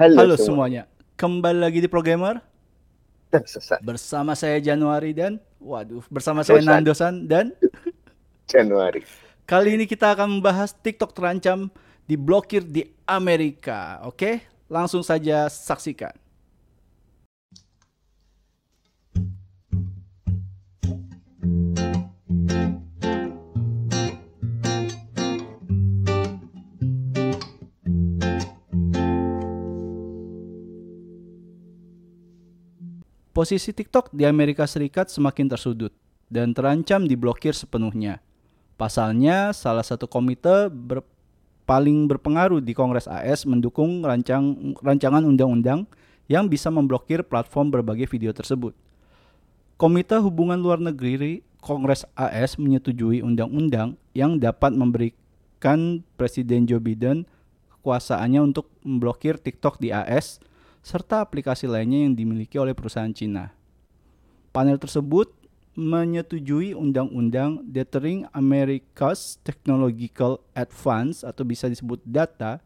Halo, Halo semua. semuanya, kembali lagi di Programmer Tersesat. bersama saya Januari dan waduh bersama saya Dosan. Nandosan dan Januari. kali ini kita akan membahas TikTok terancam diblokir di Amerika. Oke, langsung saja saksikan. Posisi TikTok di Amerika Serikat semakin tersudut dan terancam diblokir sepenuhnya. Pasalnya, salah satu komite ber- paling berpengaruh di Kongres AS mendukung rancang, rancangan undang-undang yang bisa memblokir platform berbagai video tersebut. Komite Hubungan Luar Negeri Kongres AS menyetujui undang-undang yang dapat memberikan Presiden Joe Biden kekuasaannya untuk memblokir TikTok di AS serta aplikasi lainnya yang dimiliki oleh perusahaan Cina. Panel tersebut menyetujui undang-undang Deterring America's Technological Advance atau bisa disebut DATA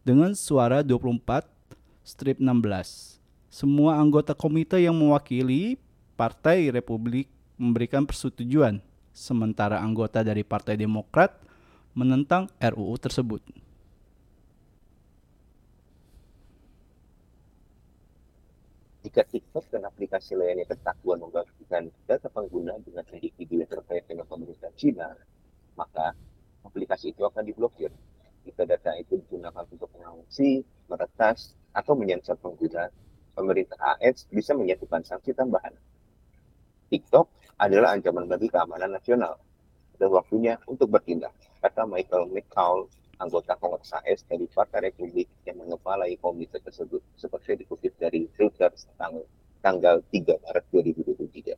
dengan suara 24 strip 16. Semua anggota komite yang mewakili Partai Republik memberikan persetujuan, sementara anggota dari Partai Demokrat menentang RUU tersebut. Jika TikTok dan aplikasi lainnya ketahuan membagikan data pengguna dengan individu yang terkait dengan pemerintah Cina, maka aplikasi itu akan diblokir. Jika data itu digunakan untuk mengawasi, meretas, atau menyensor pengguna, pemerintah AS bisa menyatukan sanksi tambahan. TikTok adalah ancaman bagi keamanan nasional. Dan waktunya untuk bertindak, kata Michael McCall, anggota Kongres AS dari Partai Republik yang mengepalai komite tersebut, seperti dikutip dari Reuters tanggal, tanggal 3 Maret 2023.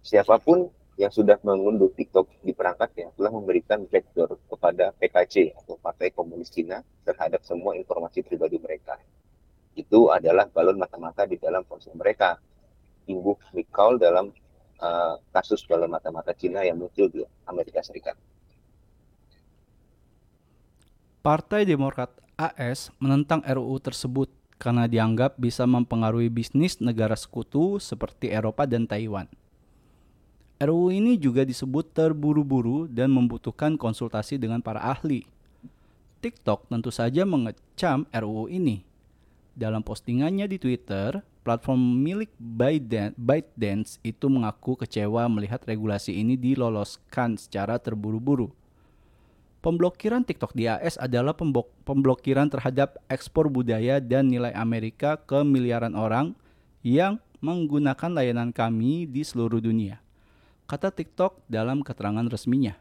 Siapa pun yang sudah mengunduh TikTok di perangkatnya telah memberikan backdoor kepada PKC atau Partai Komunis Cina terhadap semua informasi pribadi mereka. Itu adalah balon mata-mata di dalam ponsel mereka. Imbuh Mikal dalam uh, kasus balon mata-mata Cina yang muncul di Amerika Serikat. Partai Demokrat AS menentang RUU tersebut karena dianggap bisa mempengaruhi bisnis negara sekutu seperti Eropa dan Taiwan. RUU ini juga disebut terburu-buru dan membutuhkan konsultasi dengan para ahli. TikTok tentu saja mengecam RUU ini. Dalam postingannya di Twitter, platform milik ByteDance itu mengaku kecewa melihat regulasi ini diloloskan secara terburu-buru. Pemblokiran TikTok di AS adalah pemblokiran terhadap ekspor budaya dan nilai Amerika ke miliaran orang yang menggunakan layanan kami di seluruh dunia. Kata TikTok dalam keterangan resminya.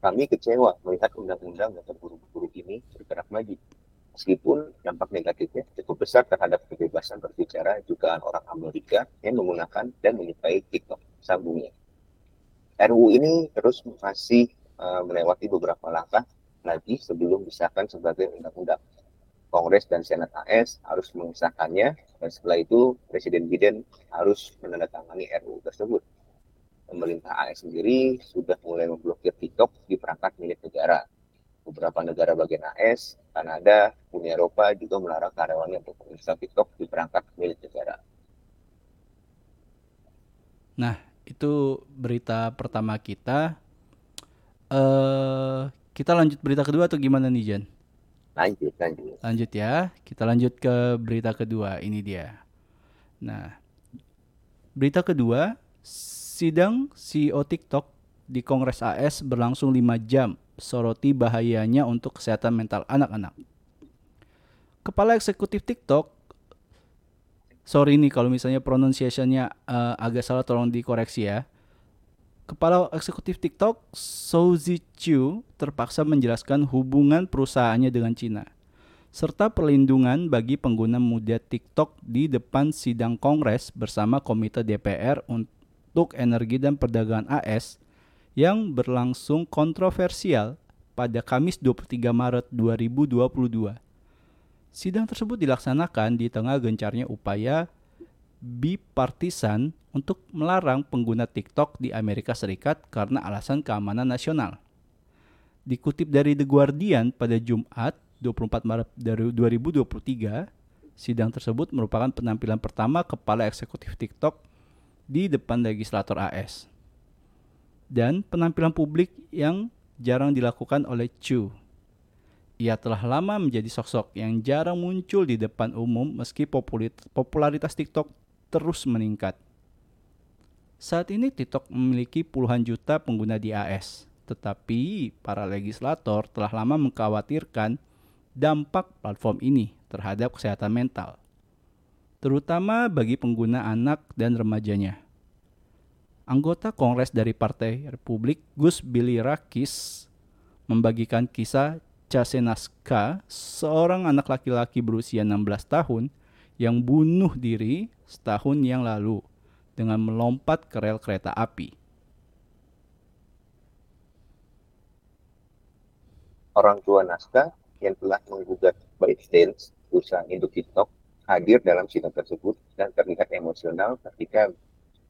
Kami kecewa melihat undang-undang yang terburu-buru ini bergerak maju. Meskipun dampak negatifnya cukup besar terhadap kebebasan berbicara jutaan orang Amerika yang menggunakan dan menyukai TikTok, sambungnya. RUU ini terus masih uh, melewati beberapa langkah lagi sebelum disahkan sebagai undang-undang. Kongres dan Senat AS harus mengesahkannya dan setelah itu Presiden Biden harus menandatangani RUU tersebut pemerintah AS sendiri sudah mulai memblokir TikTok di perangkat milik negara. Beberapa negara bagian AS, Kanada, Uni Eropa juga melarang karyawannya untuk menginstal TikTok di perangkat milik negara. Nah, itu berita pertama kita. Eh, kita lanjut berita kedua atau gimana nih, Jan? Lanjut, lanjut. Lanjut ya. Kita lanjut ke berita kedua. Ini dia. Nah, berita kedua, sidang CEO TikTok di Kongres AS berlangsung 5 jam, soroti bahayanya untuk kesehatan mental anak-anak. Kepala eksekutif TikTok, sorry nih kalau misalnya pronunciation-nya uh, agak salah tolong dikoreksi ya. Kepala eksekutif TikTok, Souzi Chu, terpaksa menjelaskan hubungan perusahaannya dengan Cina, serta perlindungan bagi pengguna muda TikTok di depan sidang Kongres bersama Komite DPR untuk Energi dan Perdagangan AS yang berlangsung kontroversial pada Kamis 23 Maret 2022. Sidang tersebut dilaksanakan di tengah gencarnya upaya bipartisan untuk melarang pengguna TikTok di Amerika Serikat karena alasan keamanan nasional. Dikutip dari The Guardian pada Jumat 24 Maret 2023, sidang tersebut merupakan penampilan pertama kepala eksekutif TikTok di depan legislator AS. Dan penampilan publik yang jarang dilakukan oleh Chu. Ia telah lama menjadi sosok yang jarang muncul di depan umum meski popularitas TikTok terus meningkat. Saat ini TikTok memiliki puluhan juta pengguna di AS, tetapi para legislator telah lama mengkhawatirkan dampak platform ini terhadap kesehatan mental, terutama bagi pengguna anak dan remajanya. Anggota Kongres dari Partai Republik Gus Billy Rakis membagikan kisah Casenaska, seorang anak laki-laki berusia 16 tahun yang bunuh diri setahun yang lalu dengan melompat ke rel kereta api. Orang tua Naska yang telah menggugat ByteDance, usaha induk TikTok, hadir dalam sidang tersebut dan terlihat emosional ketika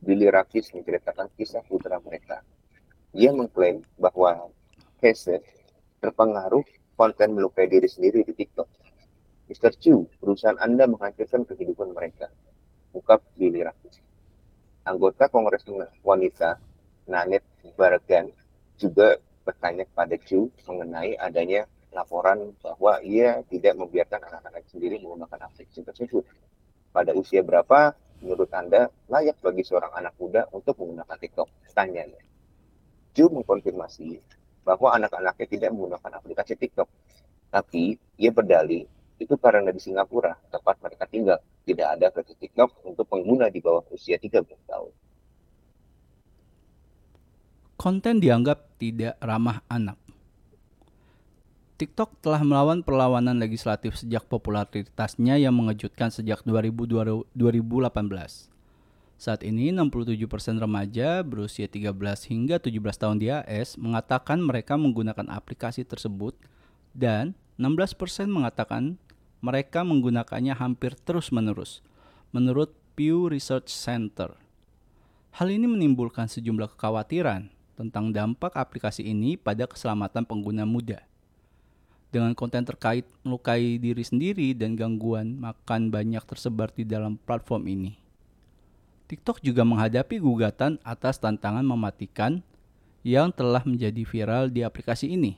Billy Rakis menceritakan kisah putra mereka. Ia mengklaim bahwa Kese terpengaruh konten melukai diri sendiri di TikTok. Mr. Chu, perusahaan Anda menghancurkan kehidupan mereka. Ungkap Billy Rakis anggota Kongres Wanita Nanet Baragan juga bertanya kepada Chu mengenai adanya laporan bahwa ia tidak membiarkan anak-anak sendiri menggunakan aplikasi tersebut. Pada usia berapa menurut Anda layak bagi seorang anak muda untuk menggunakan TikTok? Tanyanya. Chu mengkonfirmasi bahwa anak-anaknya tidak menggunakan aplikasi TikTok. Tapi ia berdalih itu karena di Singapura, tempat mereka tinggal, tidak ada versi TikTok untuk pengguna di bawah usia 13 tahun. Konten dianggap tidak ramah anak. TikTok telah melawan perlawanan legislatif sejak popularitasnya yang mengejutkan sejak 2018. Saat ini 67% remaja berusia 13 hingga 17 tahun di AS mengatakan mereka menggunakan aplikasi tersebut dan 16% mengatakan mereka menggunakannya hampir terus-menerus, menurut Pew Research Center. Hal ini menimbulkan sejumlah kekhawatiran tentang dampak aplikasi ini pada keselamatan pengguna muda. Dengan konten terkait melukai diri sendiri dan gangguan makan banyak tersebar di dalam platform ini. TikTok juga menghadapi gugatan atas tantangan mematikan yang telah menjadi viral di aplikasi ini.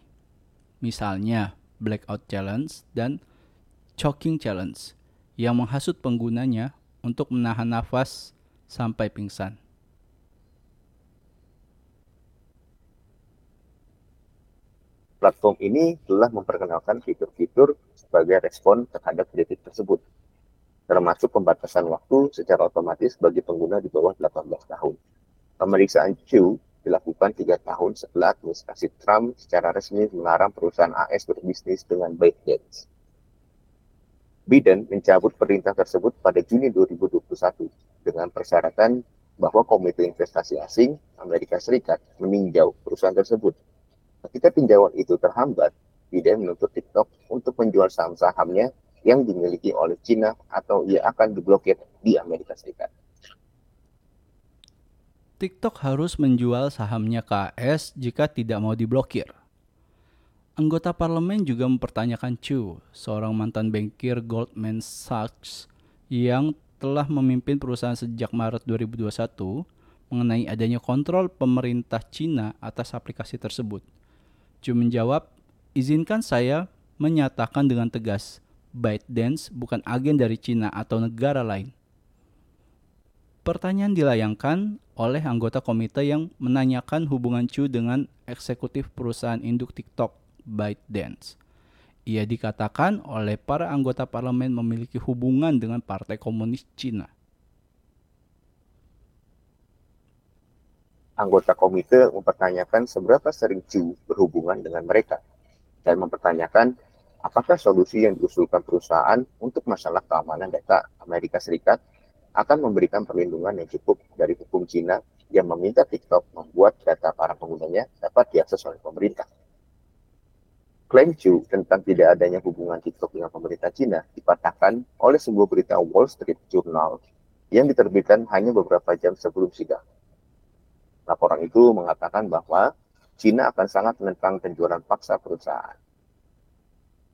Misalnya, Blackout Challenge dan choking challenge yang menghasut penggunanya untuk menahan nafas sampai pingsan. Platform ini telah memperkenalkan fitur-fitur sebagai respon terhadap kritik tersebut, termasuk pembatasan waktu secara otomatis bagi pengguna di bawah 18 tahun. Pemeriksaan Q dilakukan tiga tahun setelah administrasi Trump secara resmi melarang perusahaan AS berbisnis dengan ByteDance. Biden mencabut perintah tersebut pada Juni 2021 dengan persyaratan bahwa Komite Investasi Asing Amerika Serikat meninjau perusahaan tersebut. Ketika tinjauan itu terhambat, Biden menuntut TikTok untuk menjual saham-sahamnya yang dimiliki oleh China atau ia akan diblokir di Amerika Serikat. TikTok harus menjual sahamnya ke AS jika tidak mau diblokir. Anggota parlemen juga mempertanyakan Chu, seorang mantan bankir Goldman Sachs yang telah memimpin perusahaan sejak Maret 2021 mengenai adanya kontrol pemerintah Cina atas aplikasi tersebut. Chu menjawab, izinkan saya menyatakan dengan tegas, ByteDance bukan agen dari Cina atau negara lain. Pertanyaan dilayangkan oleh anggota komite yang menanyakan hubungan Chu dengan eksekutif perusahaan induk TikTok ByteDance. Ia dikatakan oleh para anggota parlemen memiliki hubungan dengan Partai Komunis Cina. Anggota komite mempertanyakan seberapa sering Chu berhubungan dengan mereka dan mempertanyakan apakah solusi yang diusulkan perusahaan untuk masalah keamanan data Amerika Serikat akan memberikan perlindungan yang cukup dari hukum Cina yang meminta TikTok membuat data para penggunanya dapat diakses oleh pemerintah. Klaim Chu tentang tidak adanya hubungan TikTok dengan pemerintah Cina dipatahkan oleh sebuah berita Wall Street Journal yang diterbitkan hanya beberapa jam sebelum sidang. Laporan itu mengatakan bahwa Cina akan sangat menentang penjualan paksa perusahaan.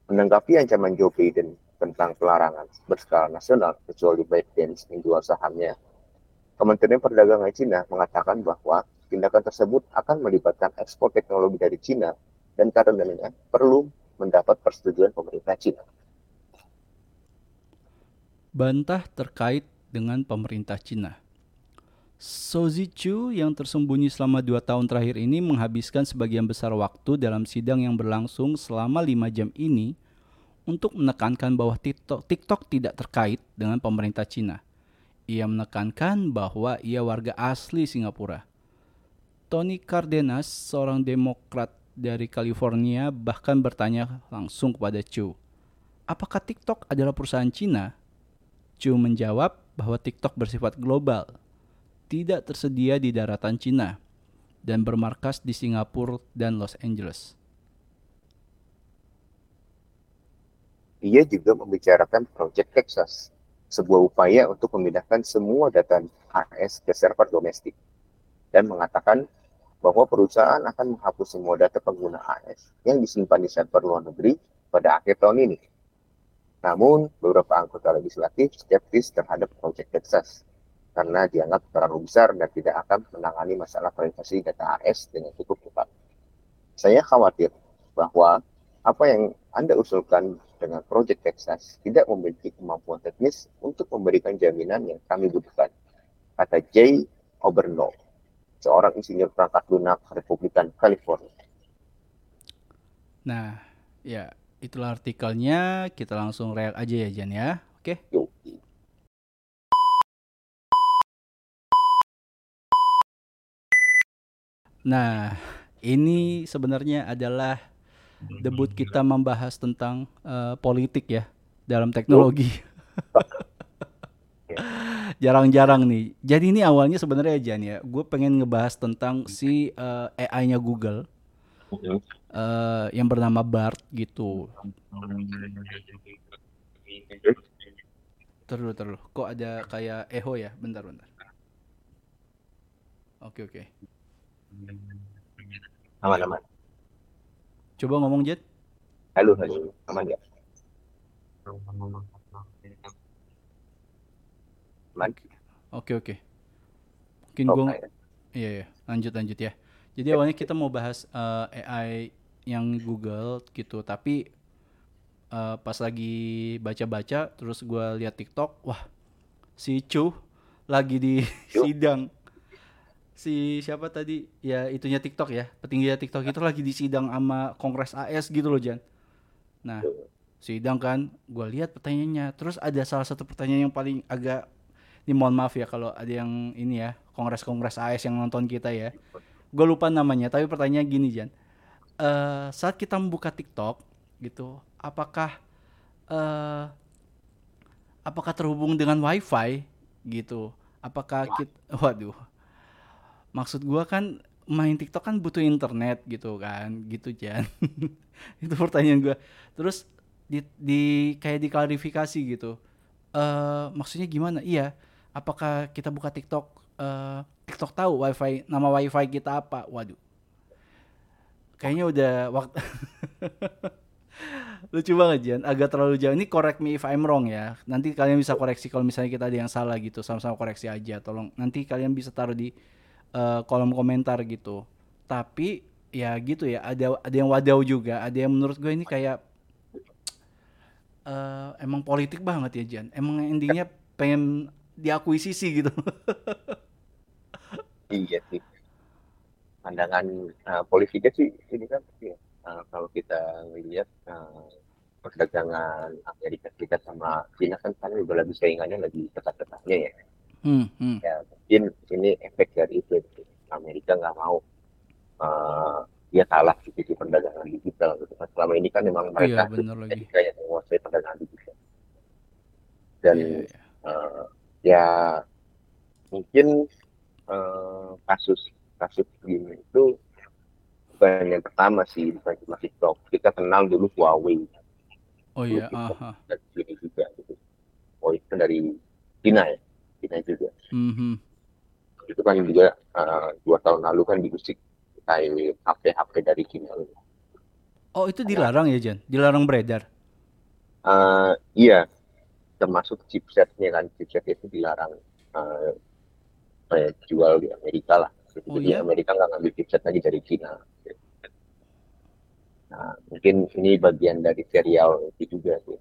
Menanggapi ancaman Joe Biden tentang pelarangan berskala nasional kecuali ByteDance menjual sahamnya, Kementerian Perdagangan Cina mengatakan bahwa tindakan tersebut akan melibatkan ekspor teknologi dari Cina dan karenanya perlu mendapat persetujuan pemerintah Cina. Bantah terkait dengan pemerintah Cina. Sozi Chu yang tersembunyi selama dua tahun terakhir ini menghabiskan sebagian besar waktu dalam sidang yang berlangsung selama lima jam ini untuk menekankan bahwa TikTok, TikTok tidak terkait dengan pemerintah Cina. Ia menekankan bahwa ia warga asli Singapura. Tony Cardenas, seorang demokrat dari California, bahkan bertanya langsung kepada Chu, apakah TikTok adalah perusahaan Cina? Chu menjawab bahwa TikTok bersifat global tidak tersedia di daratan Cina dan bermarkas di Singapura dan Los Angeles. Ia juga membicarakan Project Texas, sebuah upaya untuk memindahkan semua data AS ke server domestik, dan mengatakan bahwa perusahaan akan menghapus semua data pengguna AS yang disimpan di server luar negeri pada akhir tahun ini. Namun, beberapa anggota legislatif skeptis terhadap Project Texas karena dianggap terlalu besar dan tidak akan menangani masalah privasi data AS dengan cukup cepat. Saya khawatir bahwa apa yang Anda usulkan dengan Project Texas tidak memiliki kemampuan teknis untuk memberikan jaminan yang kami butuhkan, kata Jay Oberno, seorang insinyur perangkat lunak Republikan California. Nah, ya itulah artikelnya. Kita langsung reak aja ya Jan ya. Oke. Okay? Nah, ini sebenarnya adalah debut kita membahas tentang uh, politik ya dalam teknologi. Jarang-jarang nih. Jadi ini awalnya sebenarnya Jan ya, gue pengen ngebahas tentang si uh, eh, AI-nya Google uh, yang bernama Bart gitu. Terus terus, kok ada kayak echo ya? Bentar bentar. Oke oke. Aman, aman. Coba ngomong Jet. Halo, halo. Aman ya? Aman. Oke, oke. Mungkin gue... Iya, iya. Lanjut, lanjut ya. Jadi awalnya kita mau bahas uh, eh, AI yang Google gitu, tapi uh, pas lagi baca-baca, terus gue lihat TikTok, wah, si Chu lagi di sidang si siapa tadi? Ya itunya TikTok ya. Petinggi TikTok itu lagi di sidang sama Kongres AS gitu loh Jan. Nah sidang kan gue lihat pertanyaannya. Terus ada salah satu pertanyaan yang paling agak ini mohon maaf ya kalau ada yang ini ya Kongres Kongres AS yang nonton kita ya. Gue lupa namanya tapi pertanyaan gini Jan. Uh, saat kita membuka TikTok gitu apakah uh, apakah terhubung dengan WiFi? Gitu. Apakah kita waduh maksud gua kan main TikTok kan butuh internet gitu kan gitu Jan. Itu pertanyaan gua. Terus di, di kayak diklarifikasi gitu. Uh, maksudnya gimana? Iya. Apakah kita buka TikTok uh, TikTok tahu wifi nama wifi kita apa? Waduh. Kayaknya udah waktu lucu banget Jan. Agak terlalu jauh. Ini correct me if I'm wrong ya. Nanti kalian bisa koreksi kalau misalnya kita ada yang salah gitu. Sama-sama koreksi aja. Tolong. Nanti kalian bisa taruh di uh, kolom komentar gitu. Tapi ya gitu ya ada ada yang wadau juga ada yang menurut gue ini kayak uh, emang politik banget ya Jan. Emang endingnya pengen diakuisisi gitu. Iya sih. Pandangan uh, politiknya sih ini kan ya, uh, kalau kita melihat uh, perdagangan Amerika Serikat sama China kan kan udah lagi saingannya lagi ketat-ketatnya ya. Hmm, hmm. Ya, mungkin ini efek dari itu. Amerika nggak mau uh, dia kalah di sisi perdagangan digital gitu kan. Selama ini kan memang mereka iya, Amerika yang menguasai perdagangan digital. Dan yeah. Uh, ya mungkin uh, kasus kasus begini itu bukan yang pertama sih bukan cuma TikTok. Kita kenal dulu Huawei. Oh iya. -huh. Dan juga gitu. Oh itu dari China ya Cina juga. Mm-hmm. Itu kan juga uh, dua tahun lalu kan diusik memakai HP-HP dari Cina. Oh, itu dilarang ya, Jan? Dilarang beredar? Uh, iya, termasuk chipsetnya kan, chipset itu dilarang uh, jual di Amerika lah. Oh, Jadi iya? Amerika nggak ngambil chipset lagi dari Cina. Nah, mungkin ini bagian dari serial itu juga sih.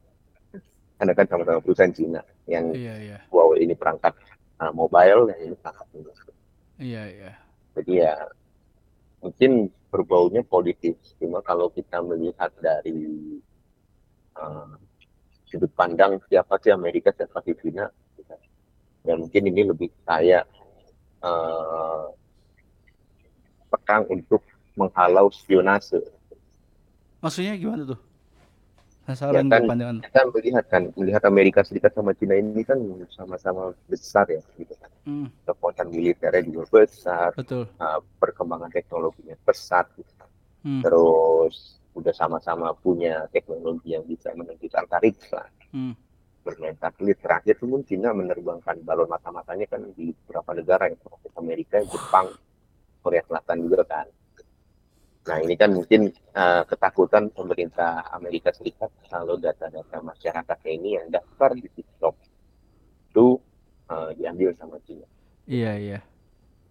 Karena kan sama-sama perusahaan Cina yang Iya, iya. Huawei ini perangkat uh, mobile dan ini perangkat Windows. Iya, iya. Jadi ya mungkin berbaunya politis. Cuma kalau kita melihat dari uh, sudut pandang siapa sih Amerika siapa sih China, ya mungkin ini lebih kayak uh, perang untuk menghalau spionase. Maksudnya gimana tuh? Ya kan, gue pandangan. kita melihat kan, melihat Amerika Serikat sama Cina ini kan sama-sama besar ya, gitu kan. Hmm, Kekuatan militernya juga besar, betul. uh, perkembangan teknologinya pesat, gitu. Hmm, terus udah sama-sama punya teknologi yang bisa menuju antariksa, hmm. bermain satelit. Terakhir tuh pun Cina menerbangkan balon mata-matanya kan di beberapa negara ya, Amerika, Jepang, Korea Selatan juga kan. Nah ini kan mungkin uh, ketakutan pemerintah Amerika Serikat kalau data-data masyarakatnya ini yang daftar di TikTok itu uh, diambil sama Cina. Iya, iya.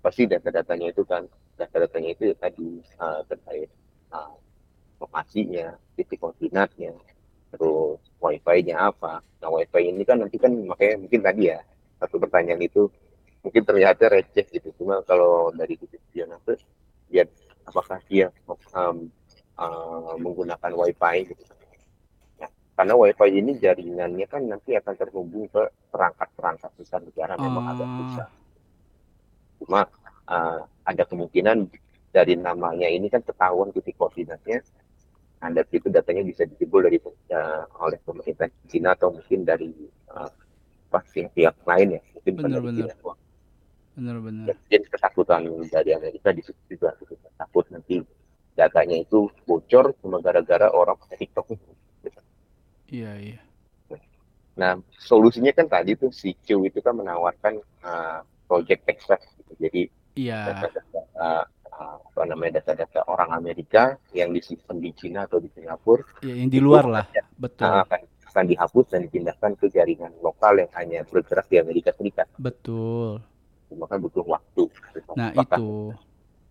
Pasti data-datanya itu kan data-datanya itu ya tadi uh, terkait uh, lokasinya, titik koordinatnya, terus wifi-nya apa. Nah wifi ini kan nanti kan makanya mungkin tadi ya satu pertanyaan itu mungkin ternyata receh gitu. Cuma kalau dari sisi spionase lihat apakah dia um, uh, menggunakan wifi gitu. Ya, karena wifi ini jaringannya kan nanti akan terhubung ke perangkat-perangkat besar negara memang agak Ah, susah. Cuma uh, ada kemungkinan dari namanya ini kan ketahuan titik koordinatnya Nah, dari situ datanya bisa dijebol dari uh, oleh pemerintah Cina atau mungkin dari uh, pihak lain ya, mungkin Benar-benar. Benar-benar. Dan mungkin ketakutan dari Amerika di situ juga datanya itu bocor cuma gara-gara orang pakai TikTok. Iya, iya. Nah, solusinya kan tadi tuh si Q itu kan menawarkan uh, Project Texas gitu. Jadi Iya, data-data uh, apa namanya data-data orang Amerika yang disimpan di Cina atau di Singapura iya yang di luar lah. Betul, uh, akan akan dihapus dan dipindahkan ke jaringan lokal yang hanya bergerak di Amerika Serikat. betul. Cuma kan butuh waktu. Nah, Apakah itu.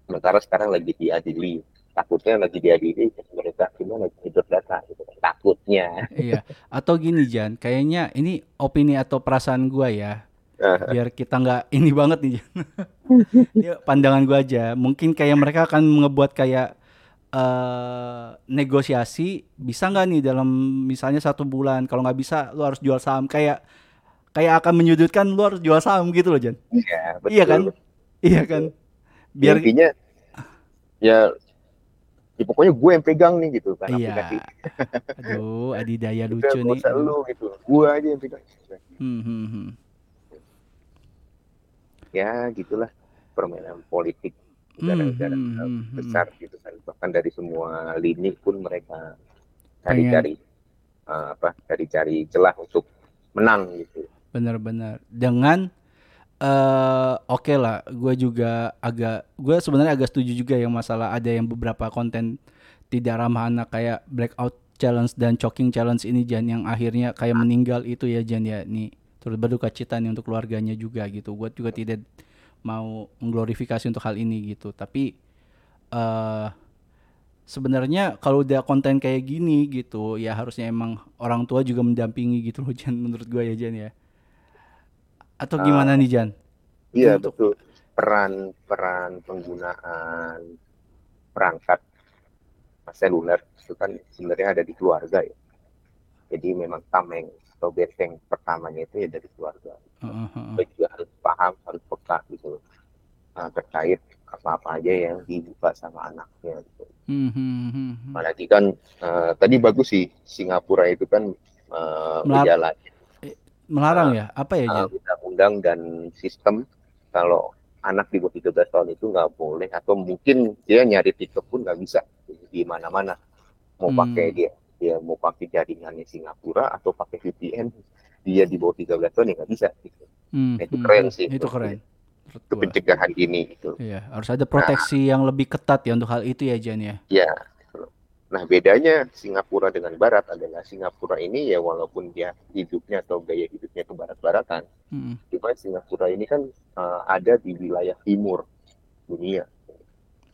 sementara sekarang lagi diadili takutnya lagi diadili pemerintah Cina lagi hidup data gitu. takutnya Iya. Atau gini, Jan, kayaknya ini opini atau perasaan gua ya. Biar kita nggak ini banget nih, Jan. Ini pandangan gua aja. Mungkin kayak mereka akan ngebuat kayak eh negosiasi bisa nggak nih dalam misalnya satu bulan kalau nggak bisa lu harus jual saham kayak kayak akan menyudutkan lu harus jual saham gitu loh Jan ya, betul, Iya kan? iya kan biar intinya ya, ya pokoknya gue yang pegang nih gitu. Kan iya. aplikasi aduh adidaya Udah, lucu nggak nih. lu gitu. Gue aja yang pegang. Hmm, hmm, hmm. ya gitulah. Permainan politik Hmm, negara-negara hmm, hmm, hmm. besar gitu kan. Bahkan dari semua lini pun mereka cari-cari uh, apa cari-cari celah untuk menang gitu. Benar-benar dengan eh oke lah gue juga agak gue sebenarnya agak setuju juga yang masalah ada yang beberapa konten tidak ramah anak kayak blackout challenge dan choking challenge ini Jan yang akhirnya kayak meninggal itu ya Jan ya. Nih turut berduka cita untuk keluarganya juga gitu. Gue juga tidak mau mengglorifikasi untuk hal ini gitu. Tapi eh sebenarnya kalau udah konten kayak gini gitu ya harusnya emang orang tua juga mendampingi gitu loh Jan menurut gue ya Jan ya atau gimana nih Jan? Iya Untuk- betul peran peran penggunaan perangkat seluler itu kan sebenarnya ada di keluarga ya. Jadi memang tameng atau beteng pertamanya itu ya dari keluarga. Heeh, heeh. Kita juga harus paham harus peka gitu. Nah, terkait apa-apa aja yang dibuka sama anaknya gitu. Hmm, hmm, hmm, hmm. Apalagi kan eh, tadi bagus sih Singapura itu kan Melar- berjalan Melarang ya? Apa ya uh, Jan? undang-undang dan sistem kalau anak di bawah 13 tahun itu nggak boleh atau mungkin dia nyari TikTok pun nggak bisa di mana-mana mau Hmm. pakai dia dia mau pakai jaringannya Singapura atau pakai VPN dia di bawah 13 tahun ya nggak bisa gitu. Hmm, Itu hmm, keren hmm. sih Itu keren. gua. pencegahan ini gitu. Iya, harus ada proteksi yang lebih ketat ya untuk hal itu ya Jan ya. Ya. Nah, bedanya Singapura dengan Barat adalah Singapura ini ya walaupun dia hidupnya atau gaya hidupnya ke barat-baratan, Mm, cuma Singapura ini kan eh, ada di wilayah timur dunia.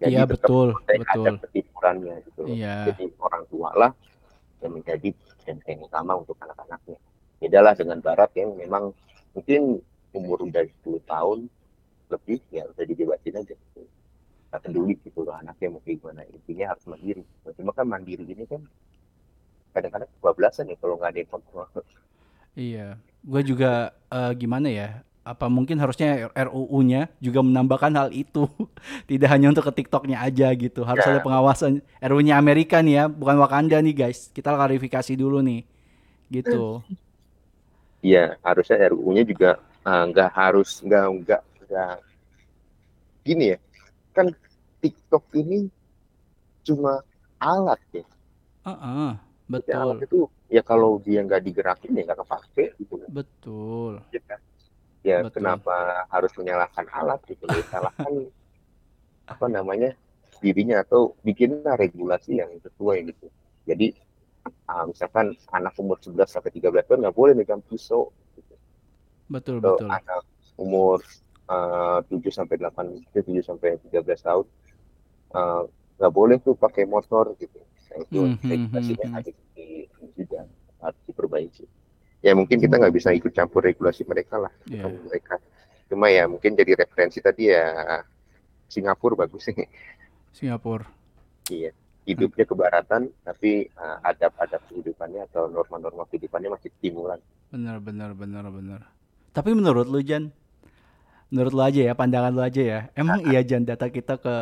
Jadi Iya tetap betul, ada betul. ketimurannya gitu. Iya, Jadi orang tua lah yang menjadi benteng utama untuk anak-anaknya. Bedalah dengan Barat yang memang mungkin umur udah 10 tahun lebih ya udah dibebasin aja. Gitu. Gak peduli gitu loh anaknya mau kayak gimana. Intinya harus mandiri. Cuma kan mandiri ini kan kadang-kadang kebablasan ya kalau nggak ada yang kontrol. iya. Gue juga eh, gimana ya? Apa mungkin harusnya RUU-nya juga menambahkan hal itu, tidak hanya untuk ke TikToknya aja gitu. Harus Ya. ada pengawasan. RUU-nya Amerika nih ya, bukan Wakanda nih guys. Kita klarifikasi dulu nih, gitu. Iya, harusnya RUU-nya juga eh, nggak harus nggak nggak nggak gini ya. Kan TikTok ini cuma alat ya. Heeh, Jadi alat betul, itu ya kalau dia nggak digerakin ya nggak kepake gitu kan. betul, Ya, kan? Ya, Betul. kenapa harus menyalahkan alat gitu salahkan apa namanya dirinya atau bikinlah regulasi yang sesuai gitu jadi ah, misalkan anak umur 11 sampai 13 tahun nggak boleh megang pisau gitu. betul, atau betul. anak umur uh, 7 sampai 8 7 sampai 13 tahun uh, nggak boleh tuh pakai motor gitu nah, itu Hmm, hmm, regulasinya hmm, hmm. ada di juga harus diperbaiki ya mungkin kita nggak bisa ikut campur regulasi mereka lah. Bukan mereka cuma ya mungkin jadi referensi tadi ya Singapura bagus sih Singapura. iya hidupnya kebaratan tapi uh, adab-adab kehidupannya atau norma-norma kehidupannya masih timuran Benar, benar, benar, benar. Tapi menurut lu Jan, menurut lu aja ya, pandangan lu aja ya. Emang iya Jan data kita ke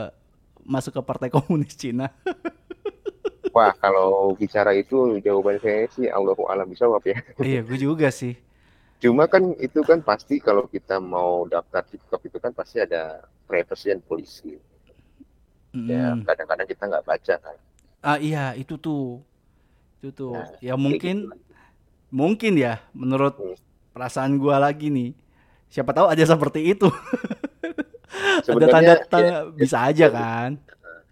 masuk ke Partai Komunis Cina? Wah, kalau bicara itu jawaban saya sih Allahu alam bisa ya. iya, gue juga sih. Cuma kan itu kan pasti kalau kita mau daftar TikTok itu kan pasti ada privacy dan polisi. Ya, Mm. kadang-kadang kita nggak baca kan. Ah iya, itu tuh. Itu tuh. Nah, Ya mungkin gitu. mungkin ya menurut Hmm. perasaan gua lagi nih. Siapa tahu ada seperti itu. ada Sebenarnya tanda ya, tanda bisa aja ya, kan.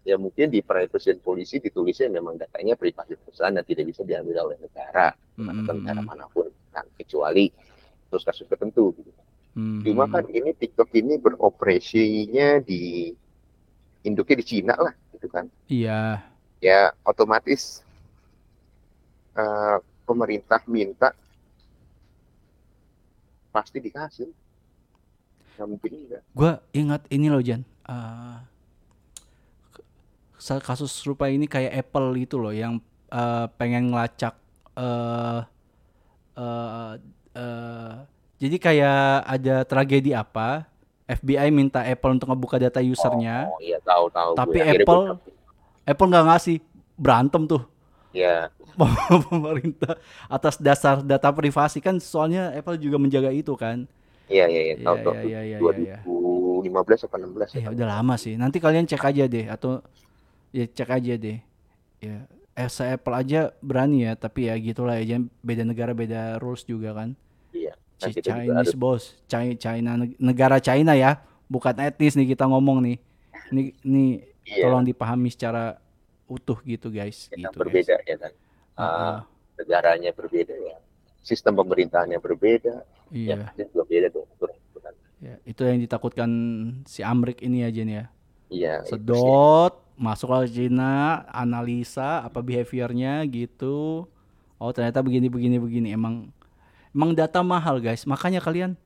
ya mungkin di dan polisi ditulisnya memang datanya privasi perusahaan dan tidak bisa diambil oleh negara Mm, atau negara mm. mana pun kan kecuali kasus-kasus tertentu. gitu. Hmm, Cuma hmm. kan ini TikTok ini beroperasinya di induknya di Cina lah gitu kan. Iya, ya otomatis eh, pemerintah minta pasti dikasih nggak? Mungkin enggak gua ingat ini loh Jan. Sa- kasus serupa ini kayak Apple itu loh yang eh, pengen ngelacak eh eh eh, jadi kayak ada tragedi apa FBI minta Apple untuk ngebuka data usernya oh iya tahu tahu gue. Tapi Akhirnya Apple- gue- Apple nggak ngasih berantem tuh. Ya pemerintah atas dasar data privasi kan soalnya Apple juga menjaga itu kan iya iya iya. Iya, tahu iya, iya, iya, iya. 2015 apa 16 ya? Udah lama sih. Nanti kalian cek aja deh atau ya cek aja deh. Ya eh se Apple aja berani ya tapi ya gitulah ya. Jangan beda negara beda rules juga kan. Iya Nah, juga Chinese bos China, China negara China ya. Bukan etnis nih kita ngomong nih. Ini ini iya, tolong dipahami secara utuh gitu guys. Kita gitu berbeda guys. ya kan. Ah, ah, negaranya berbeda ya sistem pemerintahannya berbeda. Ya iya pasti juga beda dong ya itu yang ditakutkan si Amrik ini aja nih ya? Iya sedot masuk ke Cina analisa apa behaviornya gitu. Oh ternyata begini begini begini. Emang emang data mahal guys. Makanya kalian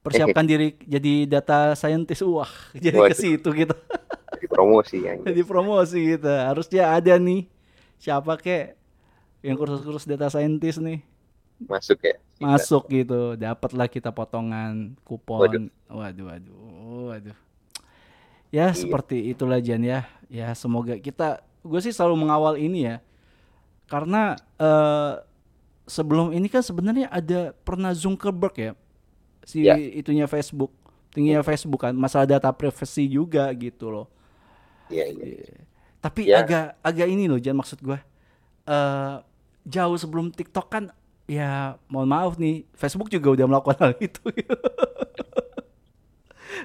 persiapkan diri jadi data scientist. Wah jadi ke situ kita Jadi promosi yang jadi promosi kita harusnya ada nih. Siapa kek yang kursus-kursus data scientist nih masuk ya? Masuk gitu. Dapatlah kita potongan kupon. Waduh. waduh waduh waduh. Ya seperti itulah Jan ya. Ya semoga kita gue sih selalu mengawal ini ya. Karena eh, sebelum ini kan sebenarnya ada pernah Zuckerberg ya si Ya. itunya Facebook tingginya Facebook kan masalah data privacy juga gitu loh. Iya iya. Tapi Ya. agak agak ini loh Jan maksud gue eh jauh sebelum TikTok kan ya mohon maaf nih Facebook juga udah melakukan hal itu.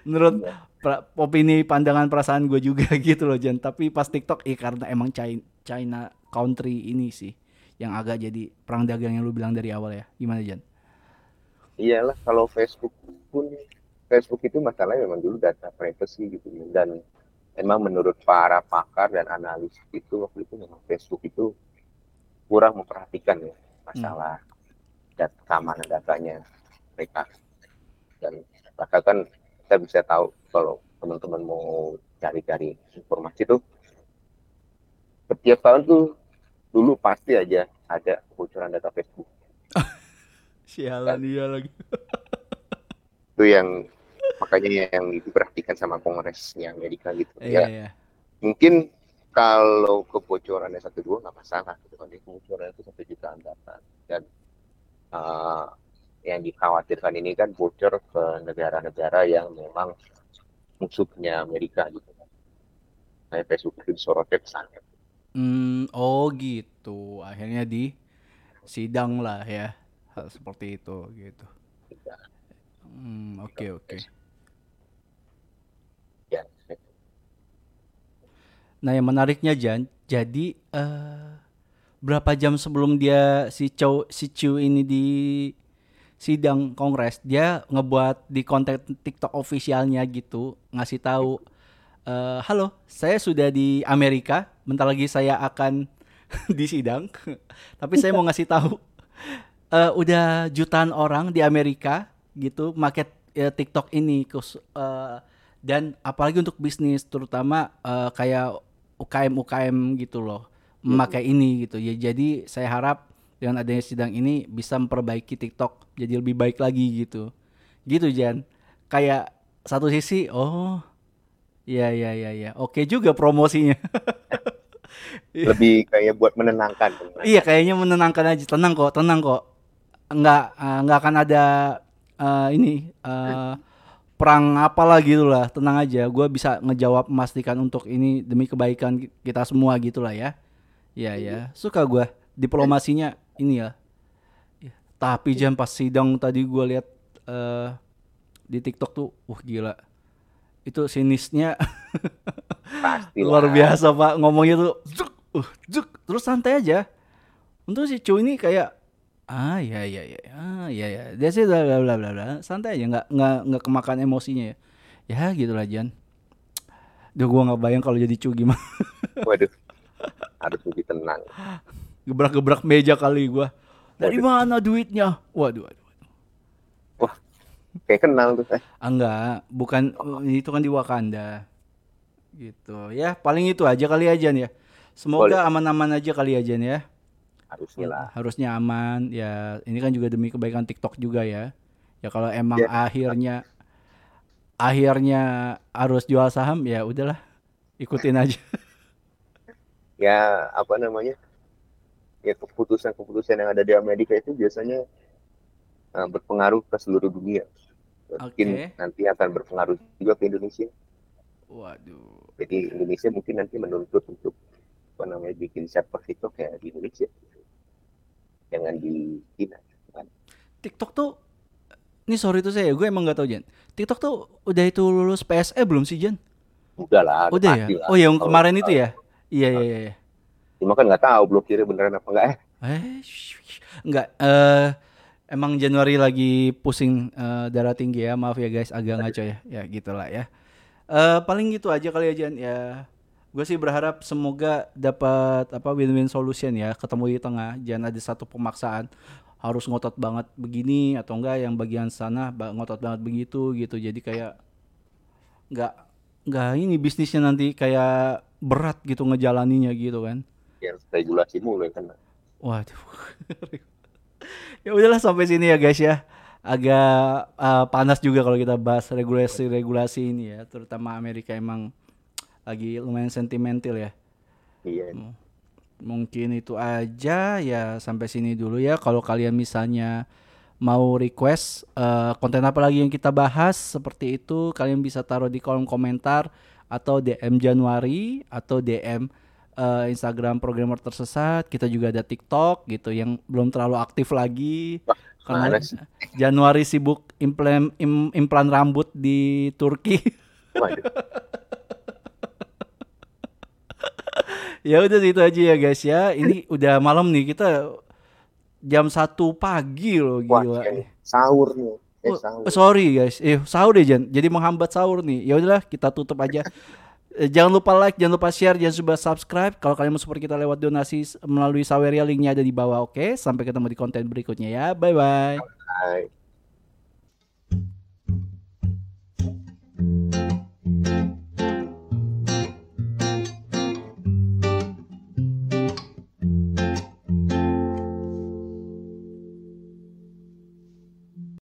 Menurut pra- opini pandangan perasaan gue juga gitu loh Jan tapi pas TikTok ya karena emang China, China country ini sih yang agak jadi perang dagang yang lu bilang dari awal ya. Gimana Jan iyalah kalau Facebook pun Facebook itu masalahnya memang dulu data privacy gitu. Dan memang menurut para pakar dan analis itu waktu itu memang Facebook itu kurang memperhatikan ya masalah dat keamanan datanya mereka. Dan maka kan kita bisa tahu kalau teman-teman mau cari-cari informasi tuh setiap tahun tuh dulu pasti aja ada kebocoran data Facebook. Sialan dia lagi. itu yang makanya yang diperhatikan sama kongresnya Amerika gitu. Iya ya iya. mungkin kalau kebocorannya satu dua nggak masalah gitu kan. Kebocoran itu satu jutaan data. Dan uh, yang dikhawatirkan ini kan bocor ke negara-negara yang memang musuhnya Amerika gitu kan Facebook itu disorotnya ke sana Hmm, oh gitu. Akhirnya di sidang lah ya. Hal seperti itu gitu. Hmm, oke oke. ya Nah, yang menariknya Jan, jadi eh berapa jam sebelum dia si Chow si Chu ini di sidang kongres, dia ngebuat di konten TikTok officialnya gitu, ngasih tahu eh halo, saya sudah di Amerika, bentar lagi saya akan di sidang. Tapi saya mau ngasih tahu eh udah jutaan orang di Amerika gitu market eh, TikTok ini eh, dan apalagi untuk bisnis terutama eh, kayak UKM UKM gitu loh memakai ini gitu ya. Jadi saya harap dengan adanya sidang ini bisa memperbaiki TikTok jadi lebih baik lagi gitu. Gitu Jan. Kayak satu sisi oh ya ya ya ya. Oke juga promosinya. Lebih kayak buat menenangkan. Iya kayaknya menenangkan aja, tenang kok, tenang kok. Nggak eh, nggak akan ada eh, ini eh, perang apalah gitu lah, tenang aja. Gua bisa ngejawab memastikan untuk ini demi kebaikan ki- kita semua gitu lah ya. Iya ya, suka gua. Diplomasinya ini ya. Ya, Tapi jam pas sidang tadi gua lihat eh, di TikTok tuh, uh gila. Itu sinisnya pasti luar lah. biasa pak. Ngomongnya tuh zuk, uh, zuk, terus santai aja. Untuk si Cu ini kayak ah ya ya ya ah ya ya dia sih bla bla bla bla bla. Santai aja nggak nggak nggak kemakan emosinya ya. Ya gitulah Jan. Duh gua nggak bayang kalau jadi Cu gimana. Waduh. Harus tenang. Gebrak-gebrak meja kali gua. Dari Waduh. mana duitnya? Waduh waduh kayak kenal tuh eh. Ah, enggak. Bukan itu kan di Wakanda. Gitu. Ya paling itu aja kali aja ya. Semoga aman-aman aja kali aja ya. Harusnya lah. Harusnya aman. Ya ini kan juga demi kebaikan TikTok juga ya. Ya kalau emang Ya. akhirnya akhirnya harus jual saham ya udahlah. Ikutin aja ya apa namanya ya keputusan-keputusan yang ada di Amerika itu biasanya uh, berpengaruh ke seluruh dunia. Mungkin Oke. nanti akan berpengaruh juga ke Indonesia. Waduh. Jadi Indonesia mungkin nanti menuntut untuk apa namanya bikin server TikTok ya di Indonesia. Jangan di China kan? TikTok tuh ini sorry tuh saya gue emang nggak tahu Jan TikTok tuh udah itu lulus PSE belum sih Jan udah lah udah ya? lah. oh yang Kalau- kemarin itu ya iya iya iya, iya. cuma kan nggak tahu blokirnya beneran apa enggak eh Eh, enggak. Eh, emang Januari lagi pusing eh, darah tinggi ya. Maaf ya guys, agak ngaco ya. Ya gitulah ya. Eh, paling gitu aja kali ya Jan. Ya, gue sih berharap semoga dapat apa win-win solution ya. Ketemu di tengah. Jangan ada satu pemaksaan harus ngotot banget begini atau enggak yang bagian sana ngotot banget begitu gitu. Jadi kayak nggak nggak ini bisnisnya nanti kayak berat gitu ngejalaninya gitu kan. yang regulasi mulu ya kan Waduh. ya udahlah sampai sini ya guys ya. Agak uh, panas juga kalau kita bahas regulasi-regulasi ini ya, terutama Amerika emang lagi lumayan sentimental ya. iya Mungkin itu aja ya sampai sini dulu ya. Kalau kalian misalnya mau request uh, konten apa lagi yang kita bahas seperti itu, kalian bisa taruh di kolom komentar atau DM Januari atau DM uh, Instagram programmer tersesat. Kita juga ada TikTok gitu yang belum terlalu aktif lagi. Karena Mana sih? Januari sibuk implan im- implan rambut di Turki. Ya udah itu aja ya guys ya. Ini udah malam nih kita jam satu pagi loh Wah, gila. iya nih. sahur nih. Eh, Oh, sahur. sorry guys, eh sahur deh Jan. Jadi menghambat sahur nih. Ya udahlah kita tutup aja. Eh, jangan lupa like, jangan lupa share, jangan lupa subscribe. Kalau kalian mau support kita lewat donasi melalui Saweria linknya ada di bawah. Oke, sampai ketemu di konten berikutnya ya. Bye bye. Bye.